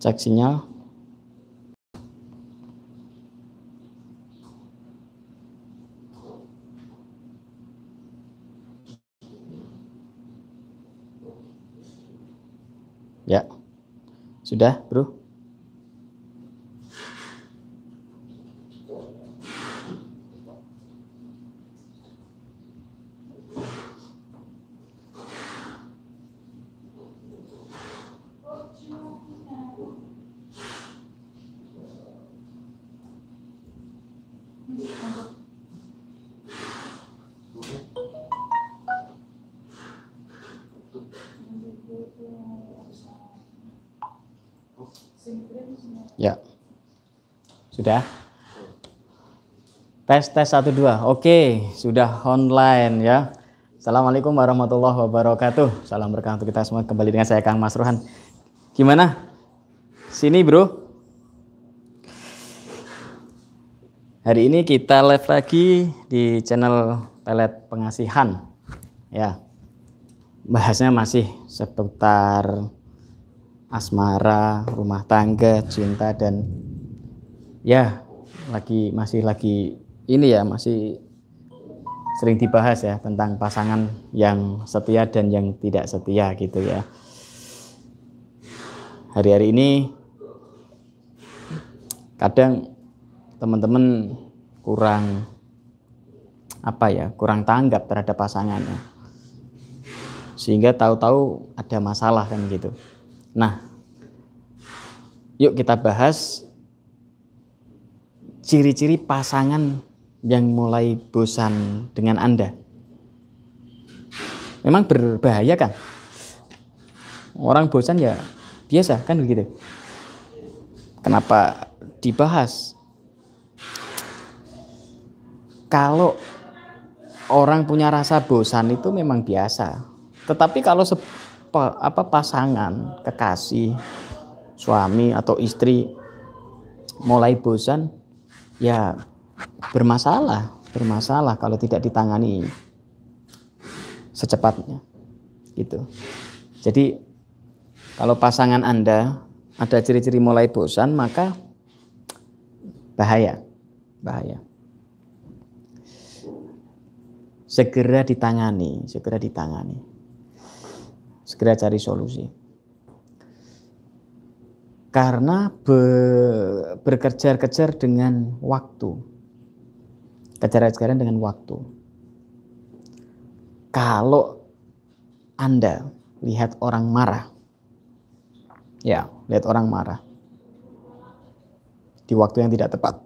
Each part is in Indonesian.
Cek sinyal. Ya. Sudah, Bro? Ya. Sudah? Tes tes satu dua. Oke, sudah online ya. Assalamualaikum warahmatullahi wabarakatuh. Salam berkah untuk kita semua. Kembali dengan saya Kang Mas Rohan. Gimana? Sini, Bro. Hari ini kita live lagi di channel Pelet Pengasihan. Ya. Bahasnya masih seputar asmara, rumah tangga, cinta dan ya lagi masih lagi ini ya masih sering dibahas ya tentang pasangan yang setia dan yang tidak setia gitu ya. Hari-hari ini kadang teman-teman kurang apa ya kurang tanggap terhadap pasangannya sehingga tahu-tahu ada masalah kan gitu Nah, yuk kita bahas ciri-ciri pasangan yang mulai bosan dengan Anda. Memang berbahaya kan? Orang bosan ya biasa kan begitu. Kenapa dibahas? Kalau orang punya rasa bosan itu memang biasa. Tetapi kalau apa pasangan, kekasih, suami atau istri mulai bosan, ya bermasalah, bermasalah kalau tidak ditangani secepatnya. Gitu. Jadi kalau pasangan Anda ada ciri-ciri mulai bosan, maka bahaya. Bahaya. Segera ditangani, segera ditangani segera cari solusi. Karena be, berkejar-kejar dengan waktu. Kejar-kejaran dengan waktu. Kalau Anda lihat orang marah, ya, lihat orang marah di waktu yang tidak tepat.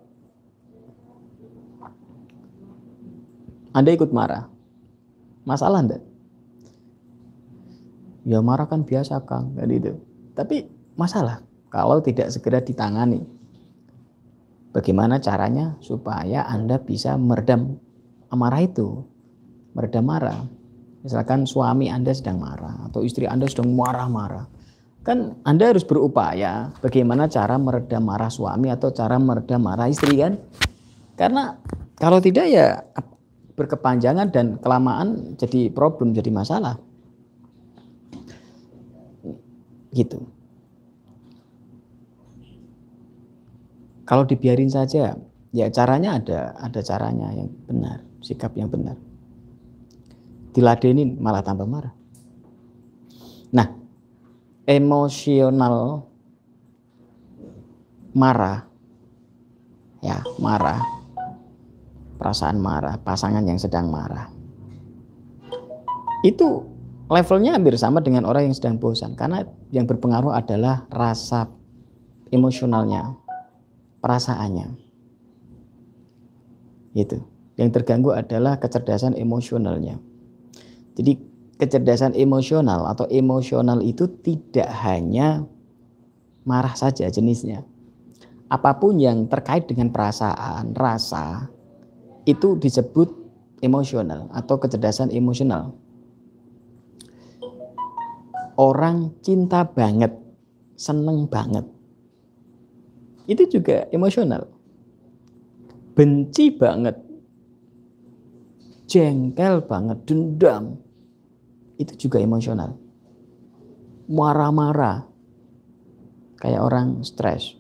Anda ikut marah. Masalah Anda? Ya marah kan biasa Kang, kan itu. Tapi masalah kalau tidak segera ditangani. Bagaimana caranya supaya Anda bisa meredam amarah itu? Meredam marah. Misalkan suami Anda sedang marah atau istri Anda sedang marah-marah. Kan Anda harus berupaya bagaimana cara meredam marah suami atau cara meredam marah istri kan? Karena kalau tidak ya berkepanjangan dan kelamaan jadi problem, jadi masalah. Gitu. Kalau dibiarin saja, ya caranya ada, ada caranya yang benar, sikap yang benar. Diladenin malah tambah marah. Nah, emosional marah, ya marah, perasaan marah, pasangan yang sedang marah, itu levelnya hampir sama dengan orang yang sedang bosan karena yang berpengaruh adalah rasa emosionalnya, perasaannya. Itu. Yang terganggu adalah kecerdasan emosionalnya. Jadi kecerdasan emosional atau emosional itu tidak hanya marah saja jenisnya. Apa pun yang terkait dengan perasaan, rasa itu disebut emosional atau kecerdasan emosional orang cinta banget, seneng banget. Itu juga emosional. Benci banget, jengkel banget, dendam. Itu juga emosional. Marah-marah. kayak orang stres.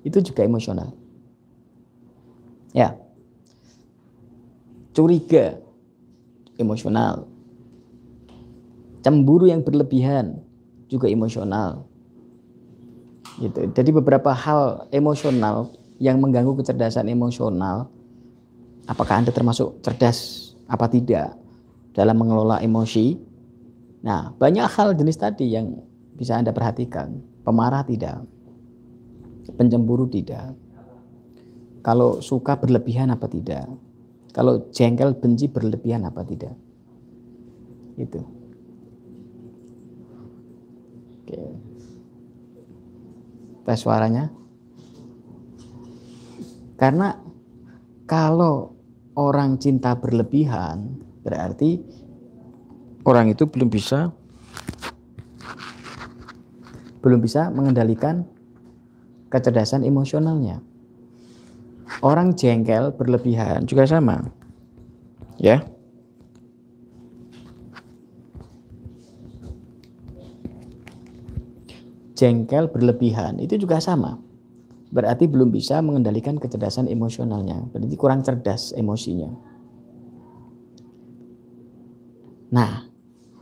Itu juga emosional. Ya. Curiga emosional. Cemburu yang berlebihan juga emosional. Gitu. Jadi beberapa hal emosional yang mengganggu kecerdasan emosional, apakah Anda termasuk cerdas apa tidak dalam mengelola emosi? Nah, banyak hal jenis tadi yang bisa Anda perhatikan. Pemarah tidak, pencemburu tidak. Kalau suka berlebihan apa tidak? Kalau jengkel benci berlebihan apa tidak? Itu. Oke. Tes suaranya. Karena kalau orang cinta berlebihan berarti orang itu belum bisa belum bisa mengendalikan kecerdasan emosionalnya. Orang jengkel berlebihan juga sama. Ya. Jengkel berlebihan itu juga sama. Berarti belum bisa mengendalikan kecerdasan emosionalnya. Berarti kurang cerdas emosinya. Nah,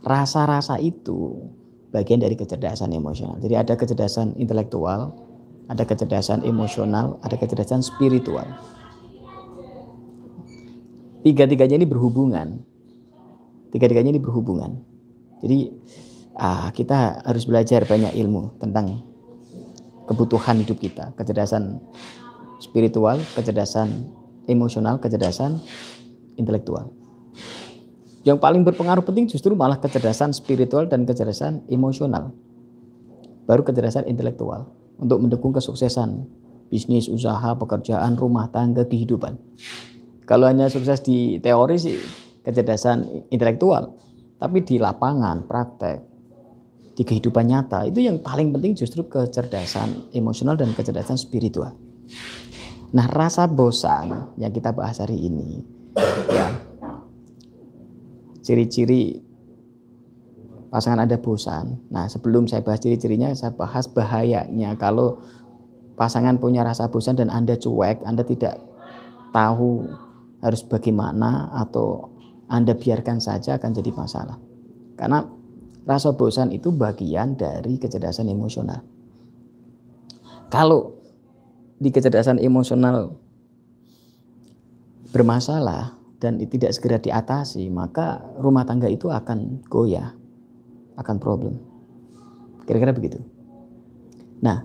rasa-rasa itu bagian dari kecerdasan emosional. Jadi ada kecerdasan intelektual, ada kecerdasan emosional, ada kecerdasan spiritual. Tiga-tiganya ini berhubungan. Tiga-tiganya ini berhubungan. Jadi ah, kita harus belajar banyak ilmu tentang kebutuhan hidup kita. Kecerdasan spiritual, kecerdasan emosional, kecerdasan intelektual. Yang paling berpengaruh penting justru malah kecerdasan spiritual dan kecerdasan emosional. Baru kecerdasan intelektual untuk mendukung kesuksesan bisnis, usaha, pekerjaan, rumah tangga, kehidupan. Kalau hanya sukses di teori sih kecerdasan intelektual, tapi di lapangan, praktek, di kehidupan nyata itu yang paling penting justru kecerdasan emosional dan kecerdasan spiritual. Nah, rasa bosan yang kita bahas hari ini ya ciri-ciri pasangan Anda bosan. Nah, sebelum saya bahas ciri-cirinya, saya bahas bahayanya kalau pasangan punya rasa bosan dan Anda cuek, Anda tidak tahu harus bagaimana atau Anda biarkan saja akan jadi masalah. Karena rasa bosan itu bagian dari kecerdasan emosional. Kalau di kecerdasan emosional bermasalah, dan tidak segera diatasi, maka rumah tangga itu akan goyah, akan problem. Kira-kira begitu. Nah,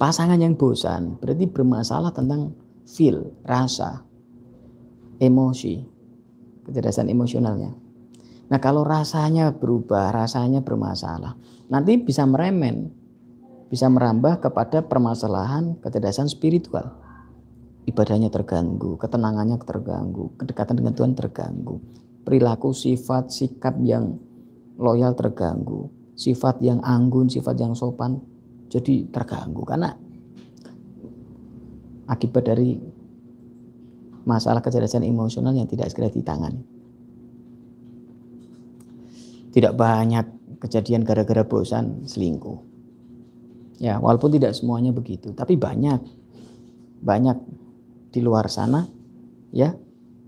pasangan yang bosan berarti bermasalah tentang feel, rasa, emosi, kecerdasan emosionalnya. Nah, kalau rasanya berubah, rasanya bermasalah, nanti bisa meremen, bisa merambah kepada permasalahan kecerdasan spiritual ibadahnya terganggu, ketenangannya terganggu, kedekatan dengan Tuhan terganggu, perilaku sifat sikap yang loyal terganggu, sifat yang anggun, sifat yang sopan jadi terganggu karena akibat dari masalah kecerdasan emosional yang tidak segera ditangani. Tidak banyak kejadian gara-gara bosan selingkuh. Ya, walaupun tidak semuanya begitu, tapi banyak banyak di luar sana ya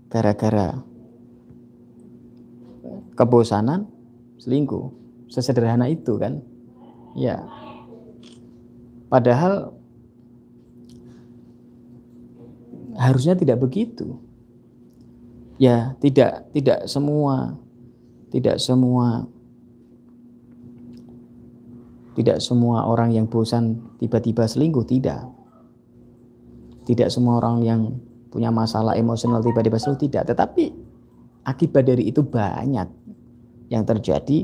gara-gara kebosanan selingkuh. Sesederhana itu kan ya. Padahal harusnya tidak begitu. Ya tidak tidak semua tidak semua tidak semua orang yang bosan tiba-tiba selingkuh tidak. Tidak semua orang yang punya masalah emosional tiba-tiba selalu tidak, tetapi akibat dari itu banyak yang terjadi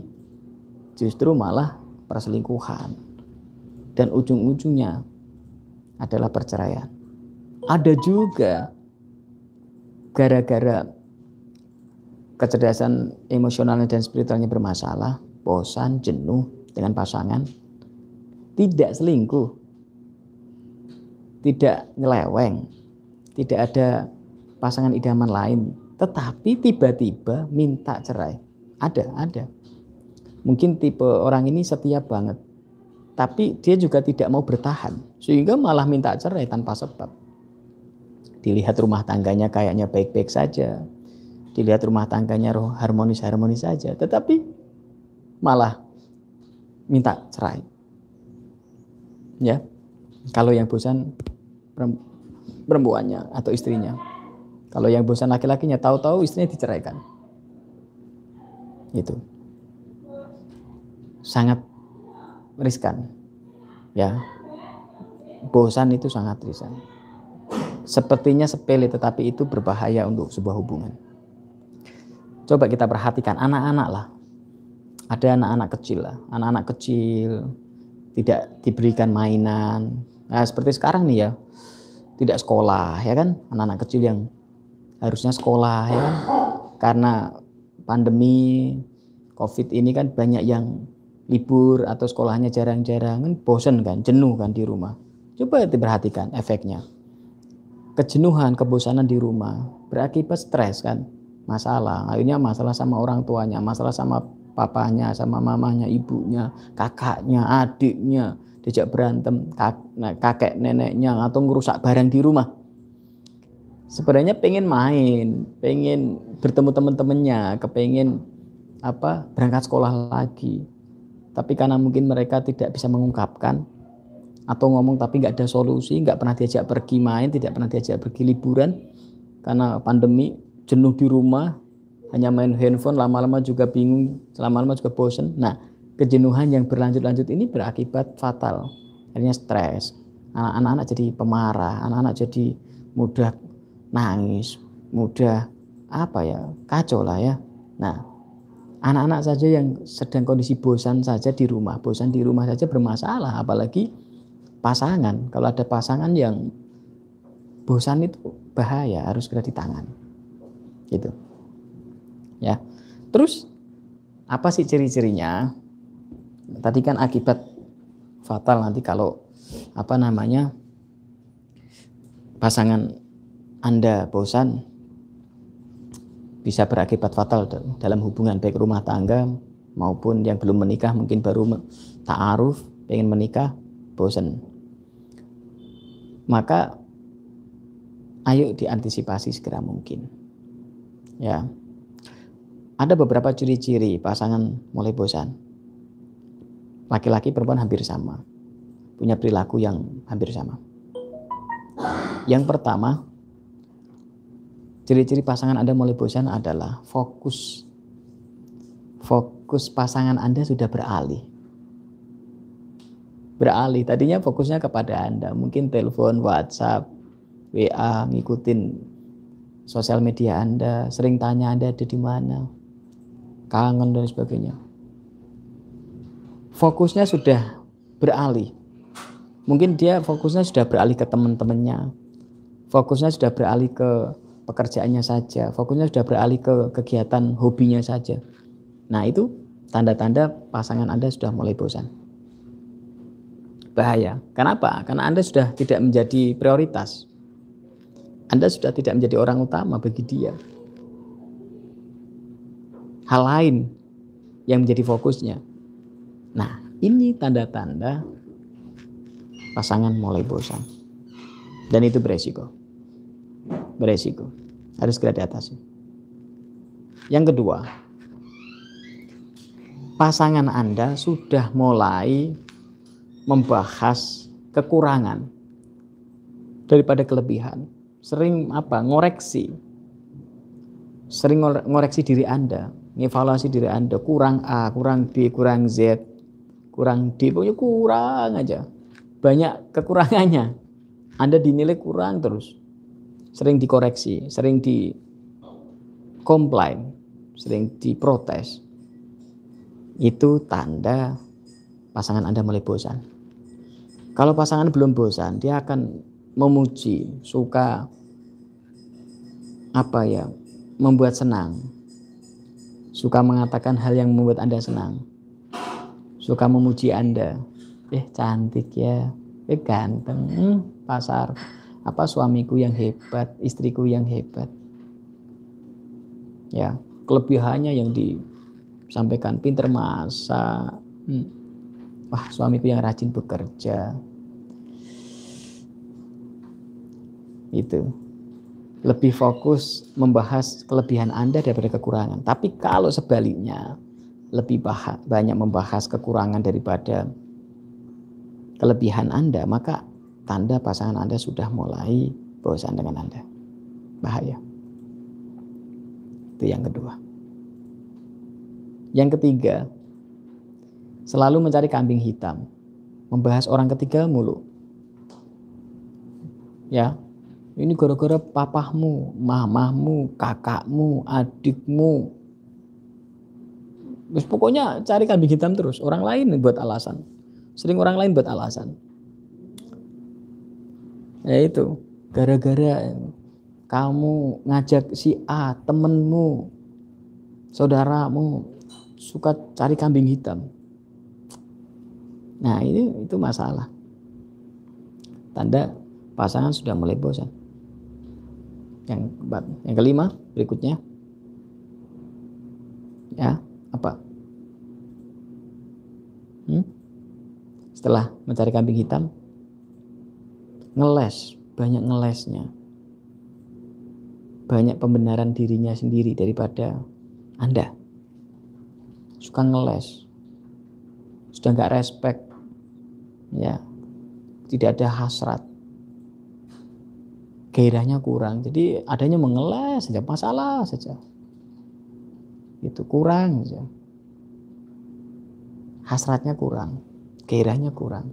justru malah perselingkuhan. Dan ujung-ujungnya adalah perceraian. Ada juga gara-gara kecerdasan emosionalnya dan spiritualnya bermasalah, bosan, jenuh dengan pasangan, tidak selingkuh, tidak nyeleweng, tidak ada pasangan idaman lain, tetapi tiba-tiba minta cerai. Ada, ada. Mungkin tipe orang ini setia banget. tapi dia juga tidak mau bertahan sehingga malah minta cerai tanpa sebab dilihat rumah tangganya kayaknya baik-baik saja dilihat rumah tangganya harmonis-harmonis saja tetapi malah minta cerai ya kalau yang bosan perempuannya atau istrinya kalau yang bosan laki-lakinya tahu-tahu istrinya diceraikan itu sangat riskan. Ya. Bosan itu sangat riskan. Sepertinya sepele tetapi itu berbahaya untuk sebuah hubungan. Coba kita perhatikan anak-anak lah. Ada anak-anak kecil lah, anak-anak kecil tidak diberikan mainan. Nah, seperti sekarang nih ya. Tidak sekolah ya kan? Anak-anak kecil yang harusnya sekolah ya kan? Karena pandemi Covid ini kan banyak yang libur atau sekolahnya jarang-jarang kan bosen kan, jenuh kan di rumah. Coba diperhatikan efeknya. Kejenuhan, kebosanan di rumah berakibat stres kan, masalah. Akhirnya masalah sama orang tuanya, masalah sama papanya, sama mamanya, ibunya, kakaknya, adiknya, diajak berantem, nah, kakek neneknya atau ngerusak barang di rumah. Sebenarnya pengen main, pengen bertemu teman-temannya, kepengen apa berangkat sekolah lagi tapi karena mungkin mereka tidak bisa mengungkapkan atau ngomong tapi nggak ada solusi, nggak pernah diajak pergi main, tidak pernah diajak pergi liburan karena pandemi jenuh di rumah, hanya main handphone, lama-lama juga bingung, lama-lama juga bosen. Nah, kejenuhan yang berlanjut-lanjut ini berakibat fatal, akhirnya stres. Anak-anak jadi pemarah, anak-anak jadi mudah nangis, mudah apa ya kacau lah ya. Nah, Anak-anak saja yang sedang kondisi bosan saja di rumah, bosan di rumah saja bermasalah, apalagi pasangan. Kalau ada pasangan yang bosan itu bahaya, harus segera ditangani. Gitu. Ya. Terus apa sih ciri-cirinya? Tadi kan akibat fatal nanti kalau apa namanya pasangan Anda bosan bisa berakibat fatal dalam hubungan baik rumah tangga maupun yang belum menikah mungkin baru ta'aruf pengen menikah bosan maka ayo diantisipasi segera mungkin ya ada beberapa ciri-ciri pasangan mulai bosan laki-laki perempuan hampir sama punya perilaku yang hampir sama yang pertama Ciri-ciri pasangan Anda mulai bosan adalah fokus. Fokus pasangan Anda sudah beralih. Beralih, tadinya fokusnya kepada Anda. Mungkin telepon, WhatsApp, WA, ngikutin sosial media Anda, sering tanya Anda ada di mana, kangen dan sebagainya. Fokusnya sudah beralih. Mungkin dia fokusnya sudah beralih ke teman-temannya. Fokusnya sudah beralih ke pekerjaannya saja, fokusnya sudah beralih ke kegiatan hobinya saja. Nah, itu tanda-tanda pasangan Anda sudah mulai bosan. Bahaya. Kenapa? Karena Anda sudah tidak menjadi prioritas. Anda sudah tidak menjadi orang utama bagi dia. Hal lain yang menjadi fokusnya. Nah, ini tanda-tanda pasangan mulai bosan. Dan itu beresiko beresiko. Harus segera diatasi. Yang kedua, pasangan Anda sudah mulai membahas kekurangan daripada kelebihan. Sering apa? Ngoreksi. Sering ngoreksi diri Anda, evaluasi diri Anda, kurang A, kurang B, kurang Z, kurang D, pokoknya kurang aja. Banyak kekurangannya. Anda dinilai kurang terus sering dikoreksi, sering di komplain, sering diprotes. Itu tanda pasangan Anda mulai bosan. Kalau pasangan belum bosan, dia akan memuji, suka apa ya, membuat senang. Suka mengatakan hal yang membuat Anda senang. Suka memuji Anda. Eh cantik ya, eh ganteng, hmm, pasar apa suamiku yang hebat, istriku yang hebat. Ya, kelebihannya yang disampaikan pinter masak, hmm, wah suamiku yang rajin bekerja itu lebih fokus membahas kelebihan Anda daripada kekurangan. Tapi kalau sebaliknya lebih banyak membahas kekurangan daripada kelebihan Anda, maka tanda pasangan Anda sudah mulai bosan dengan Anda. Bahaya. Itu yang kedua. Yang ketiga, selalu mencari kambing hitam. Membahas orang ketiga mulu. Ya, ini gara-gara papahmu, mamahmu, kakakmu, adikmu. Terus pokoknya cari kambing hitam terus. Orang lain buat alasan. Sering orang lain buat alasan. Ya itu, gara-gara kamu ngajak si A, temenmu, saudaramu, suka cari kambing hitam. Nah ini itu masalah. Tanda pasangan sudah mulai bosan. Yang keempat, yang kelima berikutnya. Ya, apa? Hmm? Setelah mencari kambing hitam, ngeles, banyak ngelesnya. Banyak pembenaran dirinya sendiri daripada Anda. Suka ngeles. Sudah nggak respect. Ya. Tidak ada hasrat gairahnya kurang. Jadi adanya mengeles saja, masalah saja. Itu kurang saja. Hasratnya kurang, gairahnya kurang.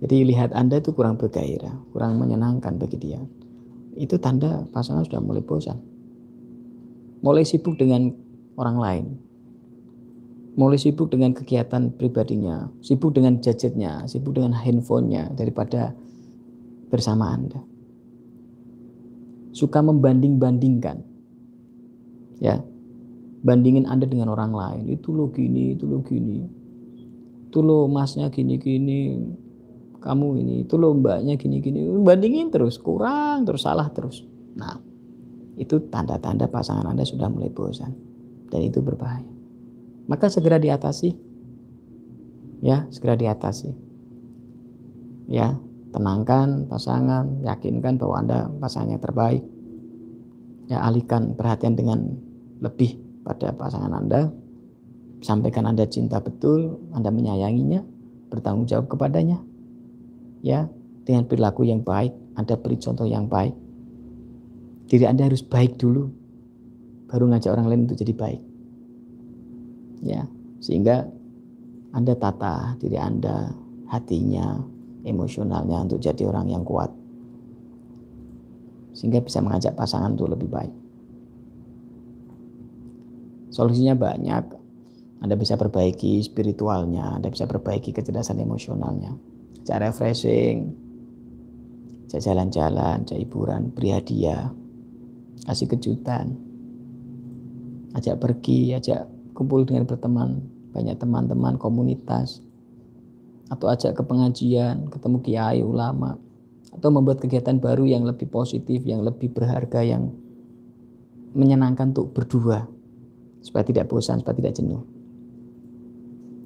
Jadi lihat Anda itu kurang bergairah, kurang menyenangkan bagi dia. Itu tanda pasangan sudah mulai bosan. Mulai sibuk dengan orang lain. Mulai sibuk dengan kegiatan pribadinya, sibuk dengan gadgetnya, sibuk dengan handphonenya daripada bersama Anda. Suka membanding-bandingkan. Ya. Bandingin Anda dengan orang lain. Itu lo gini, itu lo gini. Itu lo masnya gini-gini. Kamu ini, itu lo mbaknya gini-gini. Bandingin terus, kurang terus, salah terus. Nah, itu tanda-tanda pasangan Anda sudah mulai bosan. Dan itu berbahaya. Maka segera diatasi. Ya, segera diatasi. Ya, tenangkan pasangan, yakinkan bahwa Anda pasangannya terbaik. Ya, alihkan perhatian dengan lebih pada pasangan Anda. Sampaikan Anda cinta betul, Anda menyayanginya, bertanggung jawab kepadanya. Ya, dengan perilaku yang baik, Anda beri contoh yang baik. Diri Anda harus baik dulu, baru ngajak orang lain untuk jadi baik. Ya, sehingga Anda tata diri Anda, hatinya, emosionalnya untuk jadi orang yang kuat. Sehingga bisa mengajak pasangan untuk lebih baik. Solusinya banyak. Anda bisa perbaiki spiritualnya Anda bisa perbaiki kecerdasan emosionalnya. Cara refreshing jalan-jalan ajak hiburan beri hadiah kasih kejutan. Ajak pergi ajak kumpul dengan berteman banyak teman-teman komunitas atau ajak ke pengajian, ketemu kiai ulama, atau membuat kegiatan baru yang lebih positif, yang lebih berharga, yang menyenangkan untuk berdua, supaya tidak bosan, supaya tidak jenuh.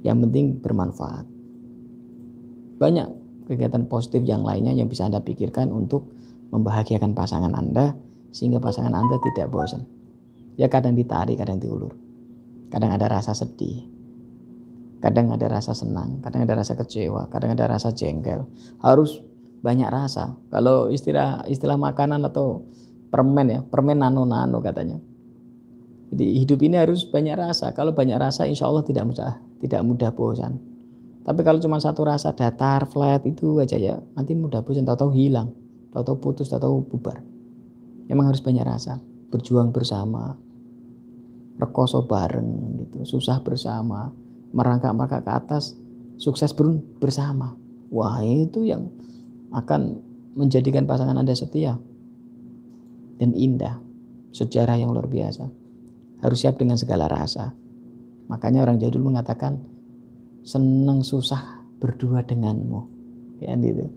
Yang penting bermanfaat. Banyak kegiatan positif yang lainnya yang bisa Anda pikirkan untuk membahagiakan pasangan Anda, sehingga pasangan Anda tidak bosan. Ya kadang ditarik, kadang diulur. Kadang ada rasa sedih, Kadang ada rasa senang, kadang ada rasa kecewa, kadang ada rasa jengkel. Harus banyak rasa. Kalau istilah istilah makanan atau permen ya, permen nano-nano katanya. Jadi hidup ini harus banyak rasa. Kalau banyak rasa insya Allah tidak mudah, tidak mudah bosan. Tapi kalau cuma satu rasa datar, flat itu aja ya, nanti mudah bosan, tahu-tahu hilang, tahu-tahu putus, tahu-tahu bubar. Memang harus banyak rasa, berjuang bersama, rekoso bareng gitu, susah bersama, merangkak-merangkak ke atas, sukses bersama. Wah itu yang akan menjadikan pasangan Anda setia dan indah. Sejarah yang luar biasa. Harus siap dengan segala rasa. Makanya orang jadul mengatakan senang susah berdua denganmu. Ya gitu.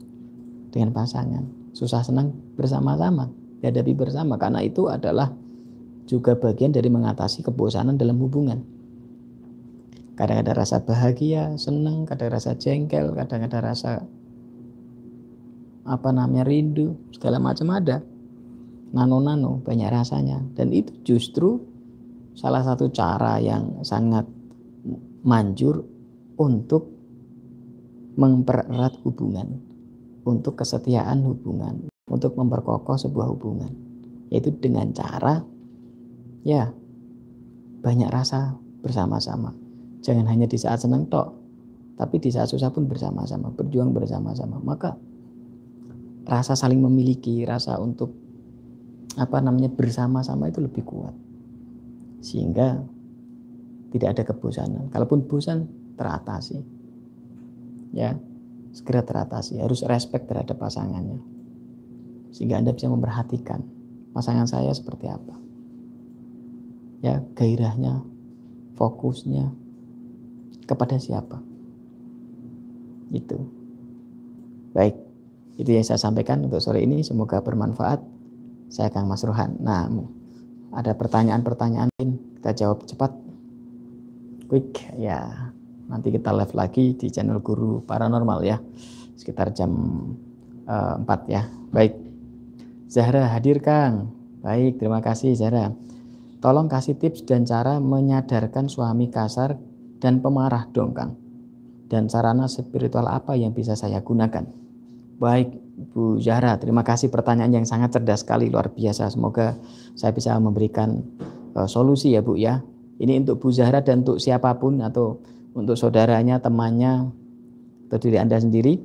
Dengan pasangan. Susah senang bersama-sama. Dihadapi bersama. Karena itu adalah juga bagian dari mengatasi kebosanan dalam hubungan Kadang ada rasa bahagia, senang, kadang rasa jengkel, kadang ada rasa apa namanya rindu, segala macam ada. Nano-nano banyak rasanya dan itu justru salah satu cara yang sangat manjur untuk mempererat hubungan, untuk kesetiaan hubungan, untuk memperkokoh sebuah hubungan, yaitu dengan cara ya banyak rasa bersama-sama. Jangan hanya di saat senang tok, tapi di saat susah pun bersama-sama, berjuang bersama-sama. Maka rasa saling memiliki, rasa untuk apa namanya bersama-sama itu lebih kuat. Sehingga tidak ada kebosanan. Kalaupun bosan teratasi. Ya, segera teratasi. Harus respect terhadap pasangannya. Sehingga Anda bisa memperhatikan pasangan saya seperti apa. Ya, gairahnya, fokusnya, kepada siapa. Itu. Baik, itu yang saya sampaikan untuk sore ini. Semoga bermanfaat. Saya akan Mas Rohan. Nah, ada pertanyaan-pertanyaan kita jawab cepat. Quick, ya. Nanti kita live lagi di channel Guru Paranormal ya. Sekitar jam uh, eh, 4 ya. Baik. Zahra hadir Kang. Baik, terima kasih Zahra. Tolong kasih tips dan cara menyadarkan suami kasar dan pemarah dong Kang. Dan sarana spiritual apa yang bisa saya gunakan? Baik Bu Zahra, terima kasih pertanyaan yang sangat cerdas sekali, luar biasa. Semoga saya bisa memberikan uh, solusi ya Bu ya. Ini untuk Bu Zahra dan untuk siapa pun atau untuk saudaranya, temannya, atau diri Anda sendiri.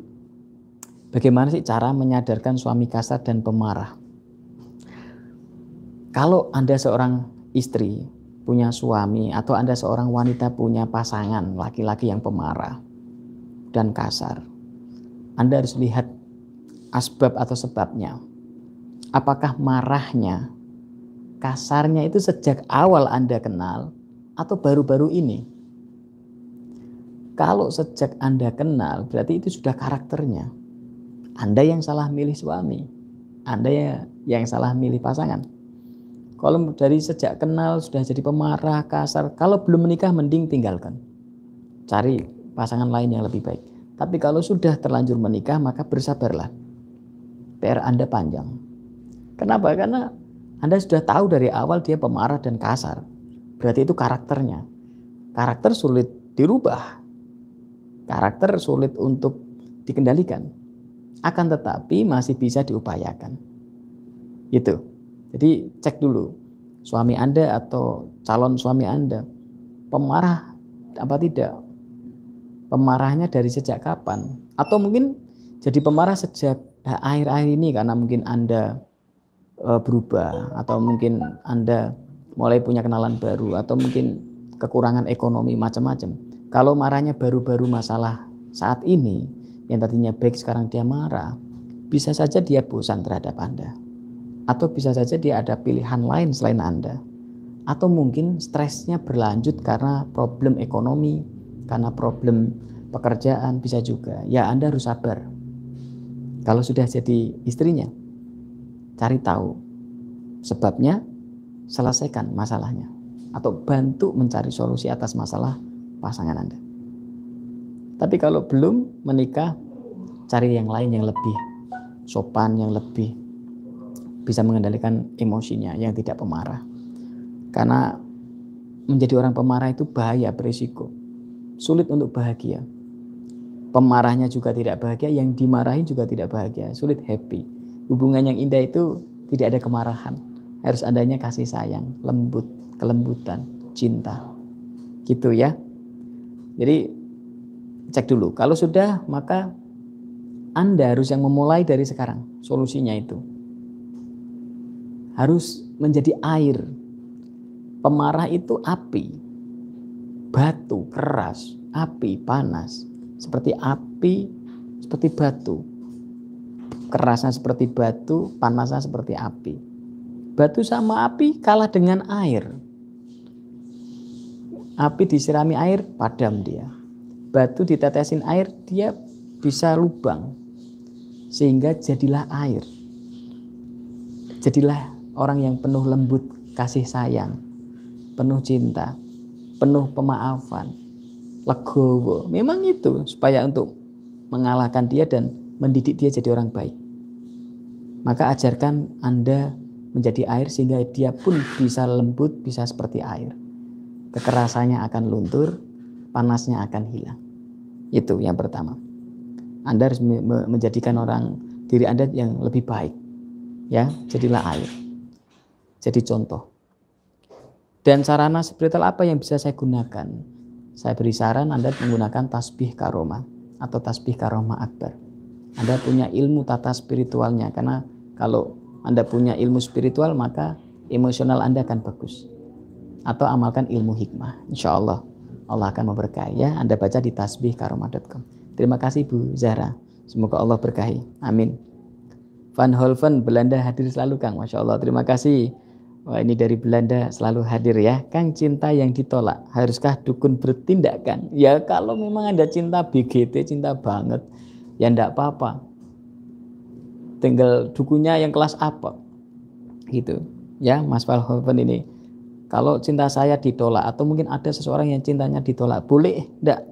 Bagaimana sih cara menyadarkan suami kasar dan pemarah? Kalau Anda seorang istri, punya suami atau Anda seorang wanita punya pasangan laki-laki yang pemarah dan kasar. Anda harus lihat asbab atau sebabnya. Apakah marahnya, kasarnya itu sejak awal Anda kenal atau baru-baru ini? Kalau sejak Anda kenal, berarti itu sudah karakternya. Anda yang salah milih suami, Anda yang salah milih pasangan. Kalau dari sejak kenal sudah jadi pemarah, kasar, kalau belum menikah mending tinggalkan. Cari pasangan lain yang lebih baik. Tapi kalau sudah terlanjur menikah maka bersabarlah. PR Anda panjang. Kenapa? Karena Anda sudah tahu dari awal dia pemarah dan kasar. Berarti itu karakternya. Karakter sulit dirubah. Karakter sulit untuk dikendalikan. Akan tetapi masih bisa diupayakan. Itu. Jadi cek dulu suami Anda atau calon suami Anda pemarah apa tidak? Pemarahnya dari sejak kapan? Atau mungkin jadi pemarah sejak akhir-akhir ini karena mungkin Anda e, berubah atau mungkin Anda mulai punya kenalan baru atau mungkin kekurangan ekonomi macam-macam. Kalau marahnya baru-baru masalah saat ini yang tadinya baik sekarang dia marah, bisa saja dia bosan terhadap Anda. Atau bisa saja dia ada pilihan lain selain Anda. Atau mungkin stresnya berlanjut karena problem ekonomi, karena problem pekerjaan bisa juga. Ya Anda harus sabar. Kalau sudah jadi istrinya, cari tahu sebabnya, selesaikan masalahnya. Atau bantu mencari solusi atas masalah pasangan Anda. Tapi kalau belum menikah, cari yang lain yang lebih sopan, yang lebih bisa mengendalikan emosinya yang tidak pemarah. Karena menjadi orang pemarah itu bahaya, berisiko. Sulit untuk bahagia. Pemarahnya juga tidak bahagia, yang dimarahi juga tidak bahagia, sulit happy. Hubungan yang indah itu tidak ada kemarahan. Harus adanya kasih sayang, lembut, kelembutan, cinta. Gitu ya. Jadi cek dulu. Kalau sudah maka Anda harus yang memulai dari sekarang solusinya itu harus menjadi air. Pemarah itu api, batu keras, api panas, seperti api, seperti batu. Kerasnya seperti batu, panasnya seperti api. Batu sama api kalah dengan air. Api disirami air, padam dia. Batu ditetesin air, dia bisa lubang. Sehingga jadilah air. Jadilah orang yang penuh lembut kasih sayang, penuh cinta, penuh pemaafan, legowo. Memang itu supaya untuk mengalahkan dia dan mendidik dia jadi orang baik. Maka ajarkan Anda menjadi air sehingga dia pun bisa lembut, bisa seperti air. Kekerasannya akan luntur, panasnya akan hilang. Itu yang pertama. Anda harus menjadikan orang diri Anda yang lebih baik. Ya, jadilah air. Jadi contoh. Dan sarana spiritual apa yang bisa saya gunakan? Saya beri saran Anda menggunakan tasbih karoma atau tasbih karoma akbar. Anda punya ilmu tata spiritualnya karena kalau Anda punya ilmu spiritual maka emosional Anda akan bagus. Atau amalkan ilmu hikmah. Insya Allah Allah akan memberkahi ya. Anda baca di tasbihkaroma.com. Terima kasih Bu Zahra. Semoga Allah berkahi. Amin. Van Holven Belanda hadir selalu Kang. Masya Allah. Terima kasih. Wah ini dari Belanda selalu hadir ya. Kang cinta yang ditolak. Haruskah dukun bertindak Kang? Ya kalau memang ada cinta BGT, cinta banget. Ya enggak apa-apa. Tinggal dukunnya yang kelas apa. Gitu. Ya Mas Van Holven ini. Kalau cinta saya ditolak atau mungkin ada seseorang yang cintanya ditolak. Boleh enggak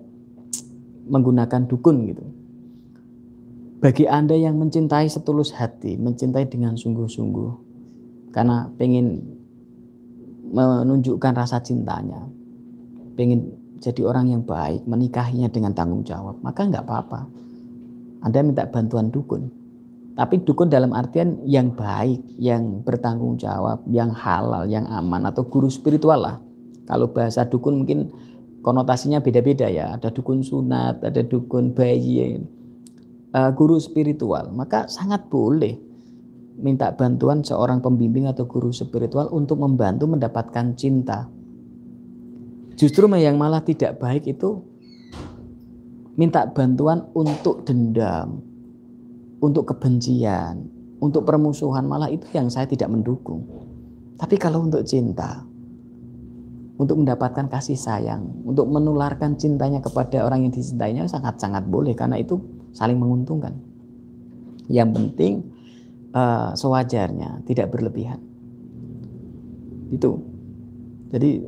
menggunakan dukun gitu. Bagi Anda yang mencintai setulus hati, mencintai dengan sungguh-sungguh, karena pengen menunjukkan rasa cintanya, pengen jadi orang yang baik, menikahinya dengan tanggung jawab, maka nggak apa-apa. Anda minta bantuan dukun. Tapi dukun dalam artian yang baik, yang bertanggung jawab, yang halal, yang aman, atau guru spiritual lah. Kalau bahasa dukun mungkin konotasinya beda-beda ya. Ada dukun sunat, ada dukun bayi, uh, guru spiritual. Maka sangat boleh minta bantuan seorang pembimbing atau guru spiritual untuk membantu mendapatkan cinta. Justru yang malah tidak baik itu minta bantuan untuk dendam, untuk kebencian, untuk permusuhan malah itu yang saya tidak mendukung. Tapi kalau untuk cinta, untuk mendapatkan kasih sayang, untuk menularkan cintanya kepada orang yang dicintainya sangat-sangat boleh karena itu saling menguntungkan. Yang penting uh, sewajarnya, tidak berlebihan. Itu. Jadi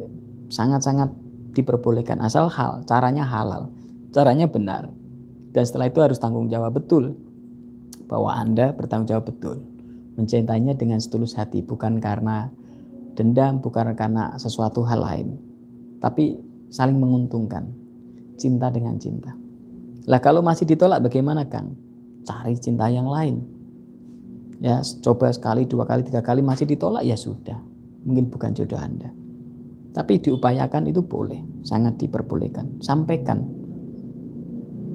sangat-sangat diperbolehkan asal hal, caranya halal, caranya benar. Dan setelah itu harus tanggung jawab betul bahwa Anda bertanggung jawab betul mencintainya dengan setulus hati bukan karena Dendam bukan karena sesuatu hal lain, tapi saling menguntungkan. Cinta dengan cinta. Lah kalau masih ditolak bagaimana Kang? Cari cinta yang lain. Ya, coba sekali, dua kali, tiga kali masih ditolak ya sudah. Mungkin bukan jodoh Anda. Tapi diupayakan itu boleh, sangat diperbolehkan. Sampaikan.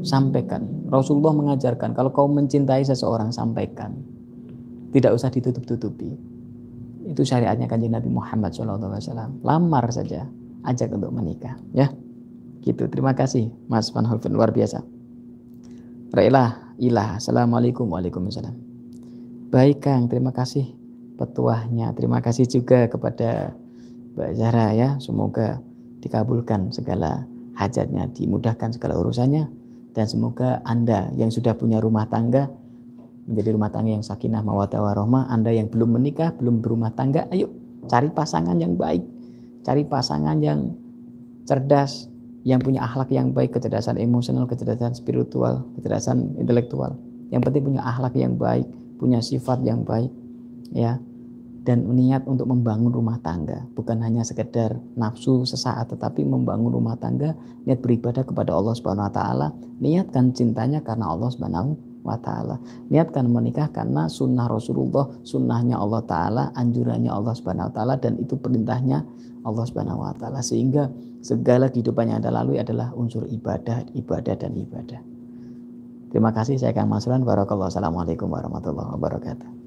Sampaikan. Rasulullah mengajarkan kalau kau mencintai seseorang sampaikan. Tidak usah ditutup-tutupi itu syariatnya kanjeng Nabi Muhammad SAW. Lamar saja, ajak untuk menikah. Ya, gitu. Terima kasih, Mas Van Holven luar biasa. Railah, ilah. Assalamualaikum, waalaikumsalam. Baik Kang, terima kasih petuahnya. Terima kasih juga kepada Mbak Zahra ya. Semoga dikabulkan segala hajatnya, dimudahkan segala urusannya. Dan semoga Anda yang sudah punya rumah tangga menjadi rumah tangga yang sakinah mawaddah warahmah. Anda yang belum menikah, belum berumah tangga, ayo cari pasangan yang baik. Cari pasangan yang cerdas, yang punya akhlak yang baik, kecerdasan emosional, kecerdasan spiritual, kecerdasan intelektual. Yang penting punya akhlak yang baik, punya sifat yang baik, ya. Dan niat untuk membangun rumah tangga, bukan hanya sekedar nafsu sesaat, tetapi membangun rumah tangga, niat beribadah kepada Allah Subhanahu wa taala, niatkan cintanya karena Allah Subhanahu wa ta'ala. Niatkan menikah karena sunnah Rasulullah, sunnahnya Allah ta'ala, anjurannya Allah subhanahu wa ta'ala, dan itu perintahnya Allah subhanahu wa ta'ala. Sehingga segala kehidupan yang Anda lalui adalah unsur ibadah, ibadah, dan ibadah. Terima kasih, saya Kang Masran. Barakallahu. Assalamualaikum warahmatullahi wabarakatuh.